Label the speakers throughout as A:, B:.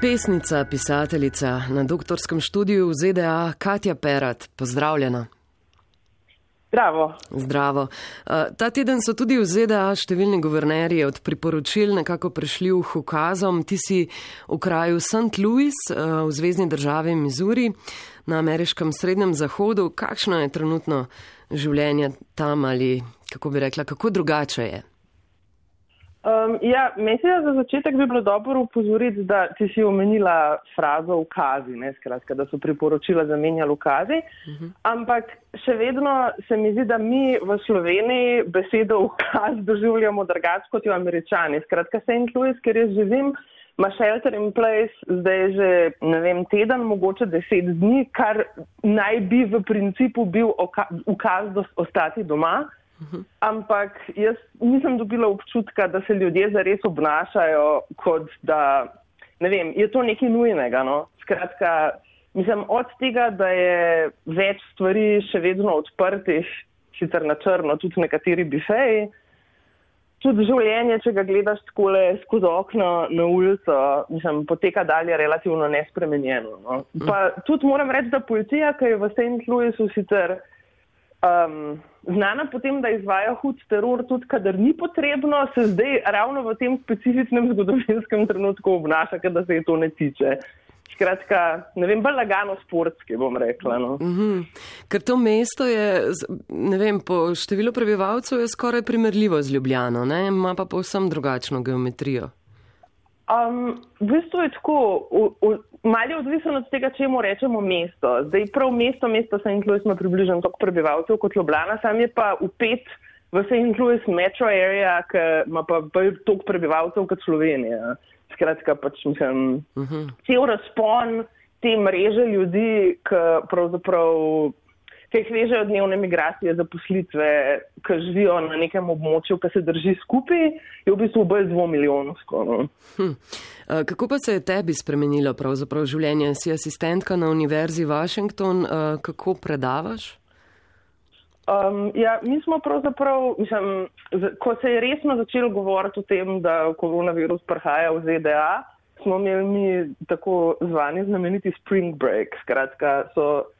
A: Pesnica, pisateljica na doktorskem študiju v ZDA Katja Perat, pozdravljena.
B: Zdravo.
A: Zdravo. Ta teden so tudi v ZDA številni guvernerji od priporočil nekako prišli v ukazom. Ti si v kraju St. Louis v zvezdni državi Missouri na ameriškem srednjem zahodu. Kakšno je trenutno življenje tam ali kako bi rekla, kako drugače je?
B: Um, ja, mislim, da za začetek bi bilo dobro upozoriti, da ti si omenila frazo ukazi, ne, skratka, da so priporočila zamenjali ukazi, uh mhm. -huh. ampak še vedno se mi zdi, da mi v Sloveniji besedo ukaz doživljamo drugače kot jo američani. Skratka, St. Louis, ker jaz živim, ima shelter in place zdaj že, ne vem, teden, mogoče deset dni, kar naj bi v principu bil ukaz ostati doma. Ampak jaz nisem dobila občutka, da se ljudje zares obnašajo, kot da ne vem, je to nekaj nujnega. No? Skratka, mislim, od tega, da je več stvari še vedno odprtih, sicer na črno, tudi nekateri bifeji, tudi življenje, če ga gledaš skole skozi okno na ulico, mislim, poteka dalje relativno nespremenjeno. No? Pa tudi moram reči, da policija, ki je v St. Louisu sicer um, znana potem, da izvaja hud teror, tudi kadar ni potrebno, se zdaj ravno v tem specifičnem zgodovinskem trenutku obnaša, da se je to ne tiče. Skratka, ne vem, bolj lagano sportski bom rekla. No. Mm -hmm.
A: Ker to mesto je, ne vem, po številu prebivalcev je skoraj primerljivo z Ljubljano, ne? ima pa povsem drugačno geometrijo.
B: Um, v bistvu je tako, malo je odvisno od tega, čemu rečemo mesto. Zdaj prav mesto, mesto St. Louis ima približno toliko prebivalcev kot Ljubljana, sam je pa upet v St. Louis metro area, ki ima pa bolj toliko prebivalcev kot Slovenija. Skratka, pač mislim, uh mhm. -huh. cel razpon te mreže ljudi, ki pravzaprav ki jih vežejo dnevne migracije, zaposlitve, ki živijo na nekem območju, ki se drži skupaj, je v bistvu bolj dvomilijonsko. No. Hm.
A: Kako pa se je tebi spremenilo pravzaprav življenje? Si asistentka na Univerzi Washington, kako predavaš?
B: Um, ja, mi smo pravzaprav, mislim, ko se je resno začelo govoriti o tem, da koronavirus prihaja v ZDA, smo imeli mi tako zvani znameniti spring break. Skratka, so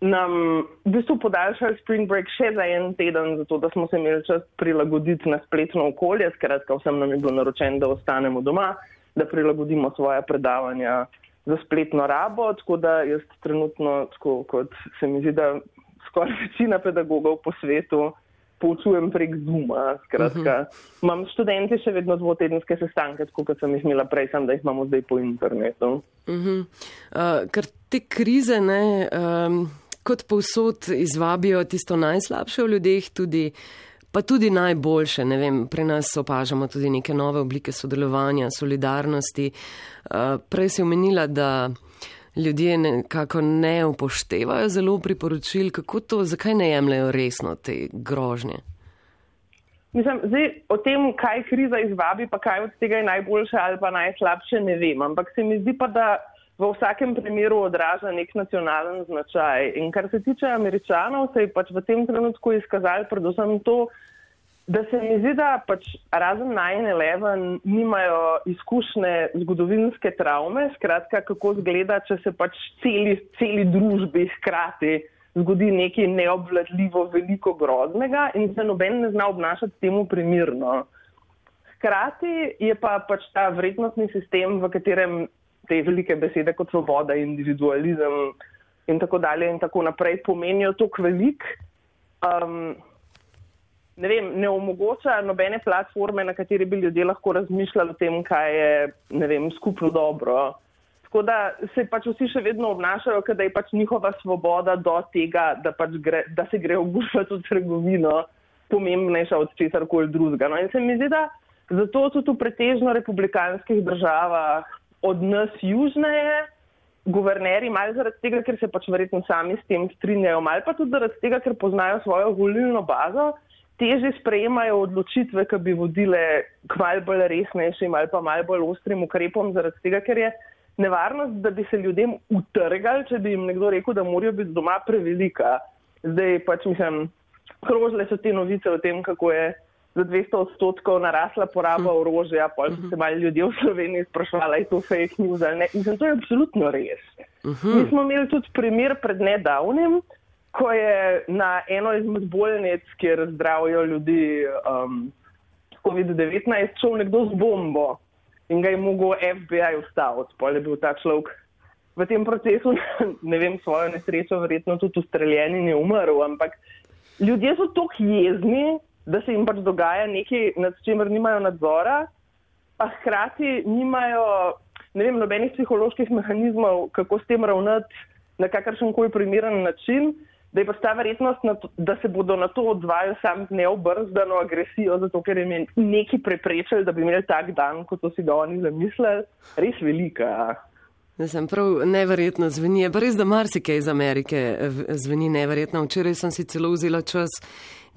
B: nam v bistvu podaljšali spring break še za en teden, zato da smo se imeli čas prilagoditi na spletno okolje. Skratka, vsem nam je bilo naročeno, da ostanemo doma, da prilagodimo svoje predavanja za spletno rabo. Tako da jaz trenutno, tako kot se mi zdi, da skoraj večina pedagogov po svetu. Poučujem prek Zuma. Skratka, uh mhm. -huh. imam študente še vedno dvotedenske sestanke, tako kot sem jih imela prej, sem, da jih imamo zdaj po internetu. Uh -huh.
A: uh, ker te krize ne. Um kot povsod izvabijo tisto najslabše v ljudeh, tudi, pa tudi najboljše. Vem, pri nas opažamo tudi neke nove oblike sodelovanja, solidarnosti. Uh, prej si omenila, da ljudje nekako ne upoštevajo zelo priporočil, kako to, zakaj ne jemljajo resno te grožnje.
B: Mislim, zdaj, o tem, kaj kriza izvabi, pa kaj od tega je najboljše ali pa najslabše, ne vem. Ampak se mi zdi pa, da v vsakem primeru odraža nek nacionalen značaj. In kar se tiče američanov, se je pač v tem trenutku izkazalo predvsem to, da se mi zdi, da pač razen 9-11 nimajo izkušnje zgodovinske travme, skratka, kako zgleda, če se pač celi, celi družbi hkrati zgodi nekaj neobvladljivo veliko groznega in se noben ne zna obnašati temu primirno. Hkrati je pa pač ta vrednostni sistem, v katerem te velike besede kot svoboda, individualizem in tako dalje in tako naprej pomenijo toliko velik, um, ne, vem, ne omogoča nobene platforme, na kateri bi ljudje lahko razmišljali o tem, kaj je vem, skupno dobro. Tako da se pač vsi še vedno obnašajo, da je pač njihova svoboda do tega, da, pač gre, da se gre ogušati v trgovino, pomembnejša od česar koli drugega. No in se mi zdi, da zato tudi v pretežno republikanskih državah od nas južneje, guvernerji, malo zaradi tega, ker se pač verjetno sami s tem strinjajo, malo pa tudi zaradi tega, ker poznajo svojo volilno bazo, teže sprejemajo odločitve, ki bi vodile k mal bolj resnejšim ali pa mal bolj ostrim ukrepom, zaradi tega, ker je nevarnost, da bi se ljudem utrgali, če bi jim nekdo rekel, da morajo biti doma prevelika. Zdaj pač mislim, krožile so te novice o tem, kako je za 200 odstotkov narasla poraba hm. orožja, pol so se mhm. mali ljudje v Sloveniji sprašvali, je to fake news ali ne. Mislim, to je absolutno res. Mhm. Mi smo imeli tudi primer pred nedavnim, ko je na eno izmed bolnic, kjer zdravijo ljudi um, COVID-19, šel nekdo z bombo in ga je mogel FBI ustaviti. Pol je bil ta človek v tem procesu, ne vem, svojo nesrečo, verjetno tudi ustreljen in je umrl, ampak ljudje so tako jezni, da se jim pač dogaja nekaj, nad čemer nimajo nadzora, pa hkrati nimajo ne vem, nobenih psiholoških mehanizmov, kako s tem ravnati na kakršen koli primeren način, da je pa ta verjetnost, to, da se bodo na to odvajali sam neobrzdano agresijo, zato ker jim je neki preprečili, da bi imeli tak dan, kot so si ga oni zamislili, res velika.
A: Ne sem prav neverjetno zveni, je pa res, da marsikaj iz Amerike zveni neverjetno. Včeraj sem si celo vzela čas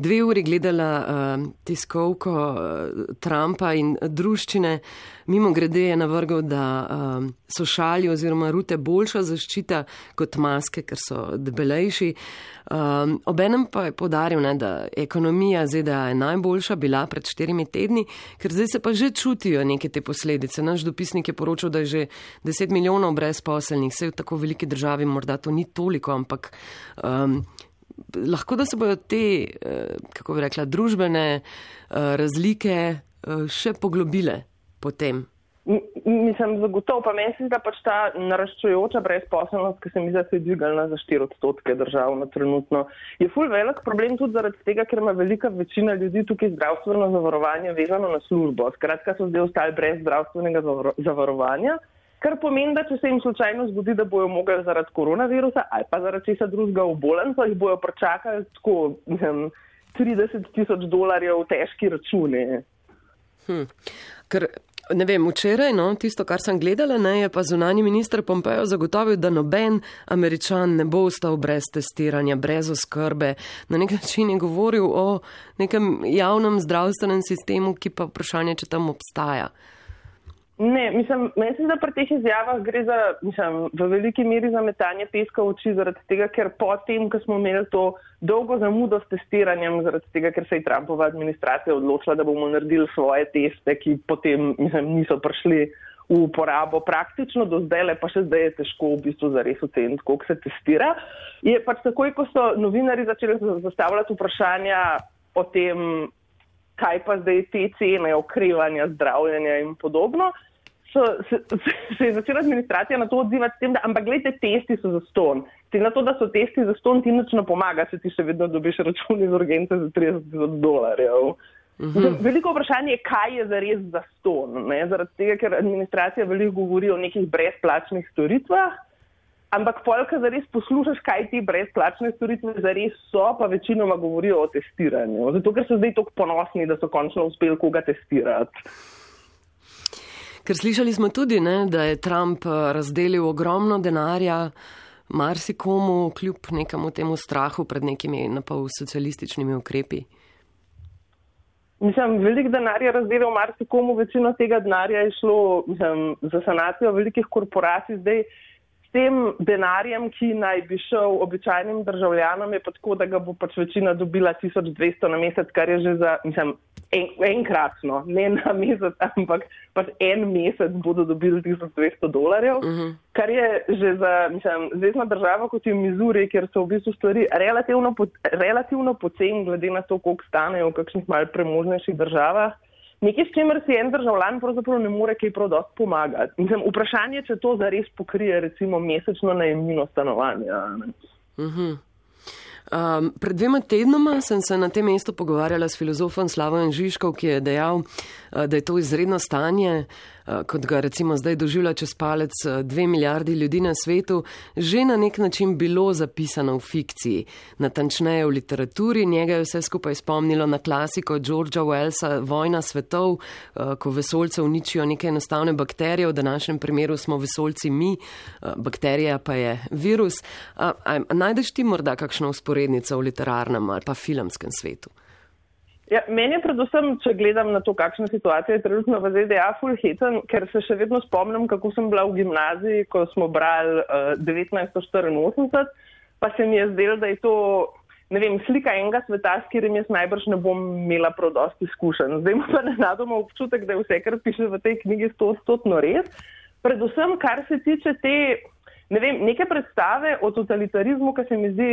A: dve uri gledala uh, tiskovko uh, Trumpa in druščine. Mimo grede je navrgal, da uh, so šalji oziroma rute boljša zaščita kot maske, ker so debelejši. Um, obenem pa je podaril, ne, da ekonomija ZDA je najboljša bila pred štirimi tedni, ker zdaj se pa že čutijo neke te posledice. Naš dopisnik je poročal, da je že deset milijonov brezposelnih, vse v tako veliki državi morda to ni toliko, ampak. Um, lahko da se bodo te, eh, kako bi rekla, družbene eh, razlike eh, še poglobile potem.
B: Mislim, zagotovo pa meni se zdi, da pač ta naraščujoča brezposobnost, ki se mi zdi, da se je dvigala za 4 odstotke državno trenutno, je ful velik problem tudi zaradi tega, ker ima velika večina ljudi tukaj zdravstveno zavarovanje vezano na službo. Skratka, so zdaj ostali brez zdravstvenega zavarovanja. Kar pomeni, da če se jim slučajno zgodi, da bojo mogli zaradi koronavirusa ali pa zaradi česa drugega obolen, pa jih bojo pričakali tako vem, 30 tisoč dolarjev težki računi.
A: Hm. Ker, ne vem, včeraj, no, tisto, kar sem gledala, ne, je pa zunani minister Pompejo zagotovil, da noben američan ne bo ostal brez testiranja, brez oskrbe. Na nek način je govoril o nekem javnem zdravstvenem sistemu, ki pa vprašanje, če tam obstaja.
B: Ne, mislim, meni se zdi, da pri teh izjavah gre za, mislim, v veliki meri za metanje peska v oči, zaradi tega, ker potem, ko smo imeli to dolgo zamudo s testiranjem, zaradi tega, ker se je Trumpova administracija odločila, da bomo naredili svoje teste, ki potem, mislim, niso prišli v uporabo praktično do zdaj, le pa še zdaj je težko v bistvu zares oceniti, koliko se testira. Je pač takoj, ko so novinari začeli zastavljati vprašanja o tem, kaj pa zdaj te cene okrevanja, zdravljenja in podobno so, se, se je začela administracija na to odzivati s tem, da, ampak gledajte, testi so za ston. Ti na to, da so testi za ston, ti nič ne pomaga, če ti še vedno dobiš račun iz urgence za 30 dolarjev. Uhum. Veliko vprašanje je, kaj je zares za ston. Ne? Zaradi tega, ker administracija veliko govori o nekih brezplačnih storitvah, ampak polka zares poslušaš, kaj ti brezplačne storitve zares so, pa večinoma govorijo o testiranju. Zato, ker so zdaj tako ponosni, da so končno uspeli koga testirati.
A: Ker slišali smo tudi, ne, da je Trump eh, razdelil ogromno denarja marsikomu, kljub nekemu temu strahu pred nekimi napol socialističnimi ukrepi.
B: Mislim, velik denar je razdelil marsikomu, večino tega denarja je šlo mislim, za sanacijo velikih korporacij. Zdaj, tem denarjem, ki naj bi šel običajnim državljanom, je pa tako, da ga bo pač večina dobila 1200 na mesec, kar je že za, mislim, en, enkratno, ne na mesec, ampak pač en mesec bodo dobili 1200 dolarjev, uh mhm. -huh. kar je že za, mislim, zvezdna država kot je Mizuri, kjer so v bistvu stvari relativno, po, relativno pocen, glede na to, koliko stanejo v kakšnih malj premožnejših državah nekaj, s čimer si en državljan pravzaprav ne more kaj prav dosti pomagati. Mislim, vprašanje, če to zares pokrije recimo mesečno najemnino stanovanja. Uh. -huh.
A: Um, pred dvema tednoma sem se na tem mestu pogovarjala s filozofom Slavojem Žižkov, ki je dejal, uh, da je to izredno stanje, kot ga recimo zdaj doživlja čez palec uh, dve milijardi ljudi na svetu, že na nek način bilo zapisano v fikciji, natančneje v literaturi. Njega je vse skupaj spomnilo na klasiko Georgea Wellsa Vojna svetov, ko vesolce uničijo neke enostavne bakterije, v današnjem primeru smo vesolci mi, bakterija pa je virus. Najdeš ti morda kakšno usporednica v literarnem ali pa filmskem svetu?
B: Ja, meni je predvsem, če gledam na to, kakšna situacija je trenutno v ZDA, fulheten, ker se še vedno spomnim, kako sem bila v gimnaziji, ko smo brali uh, 1984, pa se mi je zdelo, da je to ne vem, slika enega sveta, s katerim jaz najbrž ne bom imela prav dosti izkušenj. Zdaj imam pa nenadoma občutek, da je vse, kar piše v tej knjigi, stotno res. Predvsem, kar se tiče te, ne vem, neke predstave o totalitarizmu, ki se mi zdi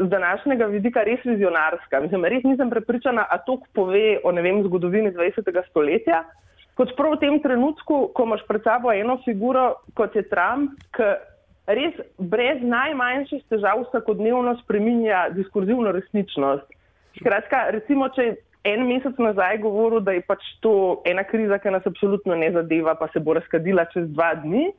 B: z današnjega vidika res vizionarska. Mislim, res nisem prepričana, a to pove o, ne vem, zgodovini 20. stoletja. Kot prav v tem trenutku, ko imaš pred sabo eno figuro, kot je Trump, ki res brez najmanjših težav vsakodnevno spreminja diskurzivno resničnost. Skratka, recimo, če en mesec nazaj govoril, da je pač to ena kriza, ki nas absolutno ne zadeva, pa se bo razkadila čez dva dni,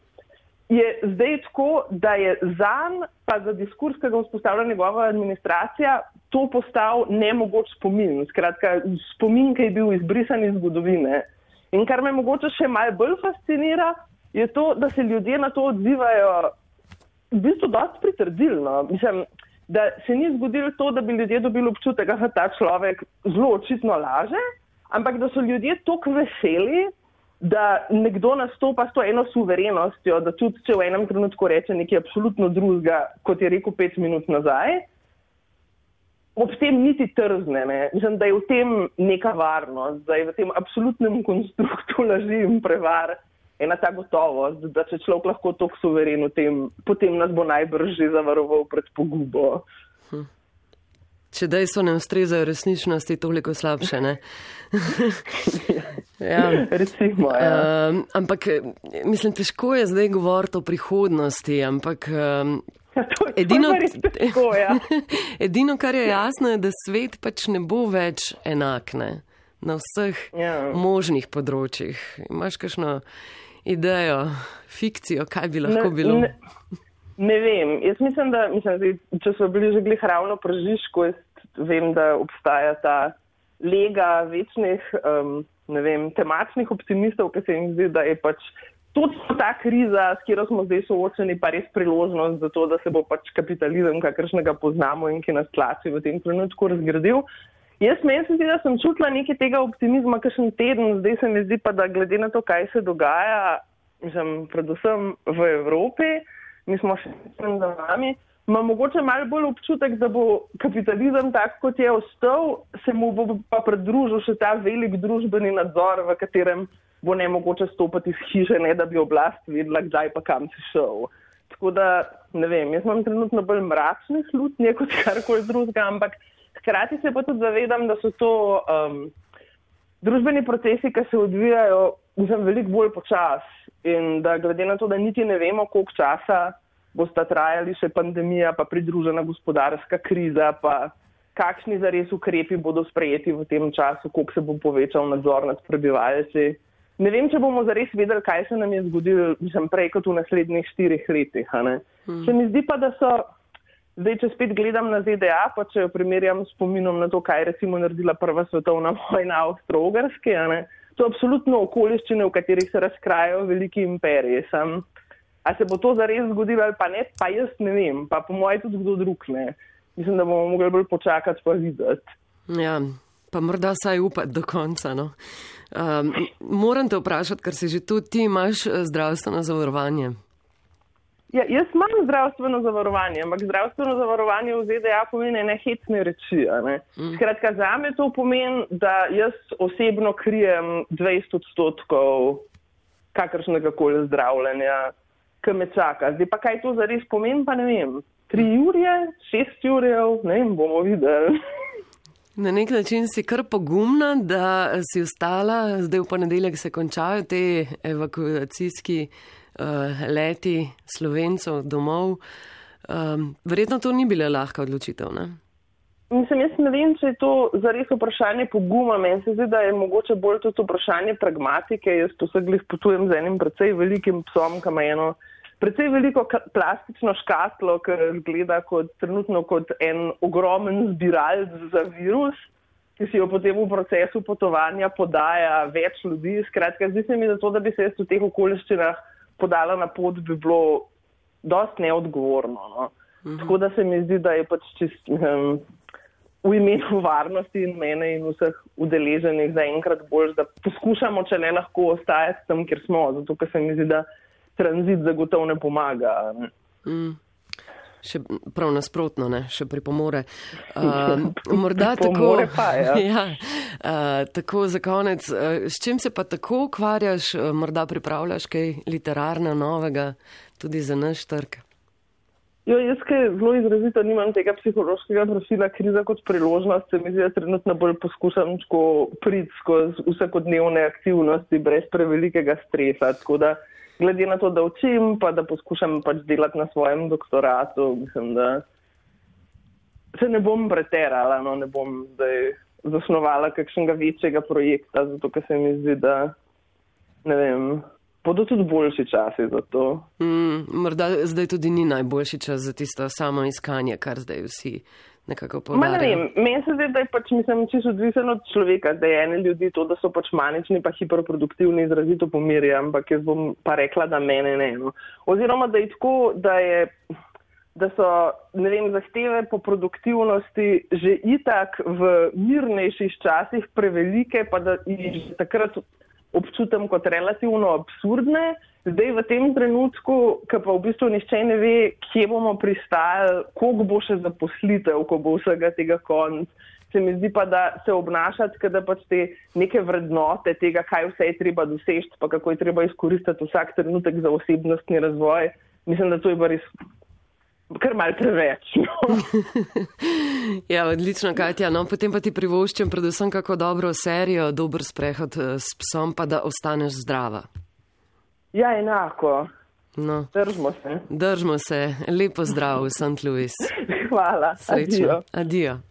B: je zdaj tako, da je zanj, pa za diskurs, ki ga vzpostavlja njegova administracija, to postal nemogoč spomin. Skratka, spomin, ki je bil izbrisan iz zgodovine. In kar me mogoče še malo bolj fascinira, je to, da se ljudje na to odzivajo v bistvu dosti pritrdilno. Mislim, da se ni zgodilo to, da bi ljudje dobili občutek, da ta človek zelo očitno laže, ampak da so ljudje tako veseli, da nekdo nastopa s to eno suverenostjo, da tudi če v enem trenutku reče nekaj absolutno drugega, kot je rekel pet minut nazaj, ob tem niti trzne. Ne? Mislim, da je v tem neka varnost, da je v tem absolutnem konstruktu laži in prevar ena ta gotovost, da če človek lahko tako suveren v tem, potem nas bo najbrž že zavaroval pred pogubo. Hm.
A: Če dejstvo ne ustrezajo resničnosti, toliko slabše, ne?
B: ja. Recimo, ja.
A: Um, ampak, mislim, težko je zdaj govoriti o prihodnosti, ampak. Um,
B: Ja, edino, težko, ja.
A: edino, kar je jasno, je, da svet pač ne bo več enak ne? na vseh ja. možnih področjih. Imaš kakšno idejo, fikcijo, kaj bi lahko ne, bilo?
B: Ne, ne vem. Jaz mislim, da mislim, če so bili že glih ravno pražiško, jaz vem, da obstaja ta lega večnih um, vem, temačnih optimistov, ki se jim zdi, da je pač točno ta kriza, s katero smo zdaj soočeni, pa res priložnost za to, da se bo pač kapitalizem, kakršnega poznamo in ki nas tlači v tem trenutku, razgradil. Jaz meni se zdi, da sem čutila nekaj tega optimizma, kakšen teden, zdaj se mi zdi pa, da glede na to, kaj se dogaja, mislim, predvsem v Evropi, mi smo še tam za nami, imam mogoče malo bolj občutek, da bo kapitalizem tak, kot je ostal, se mu bo pa pridružil še ta velik družbeni nadzor, v katerem bo ne mogoče stopiti iz hiše, ne da bi oblast vedela, kdaj pa kam si šel. Tako da, ne vem, jaz imam trenutno bolj mračne slutnje kot karkoli drugega, ampak. Hkrati se pa tudi zavedam, da so to um, družbeni procesi, ki se odvijajo mislim, veliko bolj počasi in da glede na to, da niti ne vemo, koliko časa bosta trajali še pandemija, pa pridružena gospodarska kriza, pa kakšni zares ukrepi bodo sprejeti v tem času, koliko se bo povečal nadzor nad prebivalci. Ne vem, če bomo zares vedeli, kaj se nam je zgodilo, mislim, prej kot v naslednjih štirih letih. Hmm. Se mi zdi pa, da so Zdaj, če spet gledam na ZDA, pa če jo primerjam s spominom na to, kaj je recimo naredila prva svetovna vojna Avstro-Ogrske, to je absolutno okoliščine, v katerih se razkrajajo veliki imperiji. Sam, a se bo to zares zgodilo ali pa ne, pa jaz ne vem, pa po mojem tudi kdo drug ne. Mislim, da bomo mogli bolj počakati pa videti.
A: Ja, pa morda saj upati do konca. No. Um, moram te vprašati, ker si že tu, ti imaš eh, zdravstveno zavarovanje.
B: Ja, jaz imam zdravstveno zavarovanje, ampak zdravstveno zavarovanje v ZDA pomeni ne hecne reči. Ne? Mm. Skratka, za me to pomeni, da jaz osebno krijem 20 odstotkov kakršnega koli zdravljenja, ki me čaka. Zdaj pa kaj to zares pomeni, pa ne vem. Tri urje, šest urjev, ne vem, bomo videli.
A: Na nek način si kar pogumna, da si ostala, zdaj v ponedeljek se končajo te evakuacijski uh, leti slovencev domov. Um, verjetno to ni bila lahka odločitev. Ne?
B: Mislim, jaz ne vem, če je to zares vprašanje poguma. Meni se zdi, da je mogoče bolj to vprašanje pragmatike. Jaz glih potujem z enim precej velikim psom, ki ima eno precej veliko plastično škatlo, ki zgleda kot, trenutno kot en ogromen zbiralc za virus, ki si jo potem v procesu potovanja podaja več ljudi. Skratka, zdi se mi, da, to, da bi se jaz v teh okoliščinah podala na pot, bi bilo dost neodgovorno. No. Mhm. Tako da se mi zdi, da je pač čist, um, v imenu varnosti in mene in vseh udeleženih zaenkrat bolj, da poskušamo, če ne lahko ostajati tam, kjer smo, zato ker se mi zdi, da tranzit zagotovo ne pomaga. Mm.
A: še prav nasprotno, ne, še pripomore. Uh, morda
B: Pripomore
A: tako,
B: pa, ja.
A: ja, uh, tako za konec, uh, s čim se pa tako ukvarjaš, uh, morda pripravljaš kaj literarno novega tudi za naš trg?
B: Jo, jaz, ki zelo izrazito nimam tega psihološkega profila, kriza kot priložnost, se mi zdi, da trenutno bolj poskušam priti skozi vsakodnevne aktivnosti brez prevelikega stresa. Tako da, glede na to, da učim, pa da poskušam pač delati na svojem doktoratu, mislim, da se ne bom preterala, no, ne bom zdaj zasnovala kakšnega večjega projekta, zato ker se mi zdi, da ne vem bodo tudi boljši časi za to.
A: Mm, morda zdaj tudi ni najboljši čas za tisto samo iskanje, kar zdaj vsi nekako
B: povdarjajo. Meni se zdi, da je pač, mislim, čisto odvisen od človeka, da je ene ljudi to, da so pač manični pa hiperproduktivni izrazito pomirja, ampak jaz bom pa rekla, da mene ne. No. Oziroma, da je tako, da je da so vem, zahteve po produktivnosti že itak v mirnejših časih prevelike, pa da jih takrat občutam kot relativno absurdne. Zdaj v tem trenutku, ki pa v bistvu nišče ne ve, kje bomo pristali, koliko bo še zaposlitev, ko bo vsega tega konc. Se mi zdi pa, da se obnašati, da pač te neke vrednote tega, kaj vse je treba doseči, pa kako je treba izkoristiti vsak trenutek za osebnostni razvoj, mislim, da to je pa res kar malce preveč. No.
A: ja, odlično, Katja. No, potem pa ti privoščim predvsem kako dobro serijo, dober sprehod eh, s psom, pa da ostaneš zdrava.
B: Ja, enako.
A: No.
B: Držimo se.
A: Držimo se. Lepo zdrav v St. Louis.
B: Hvala.
A: Srečno. Adijo. Adijo.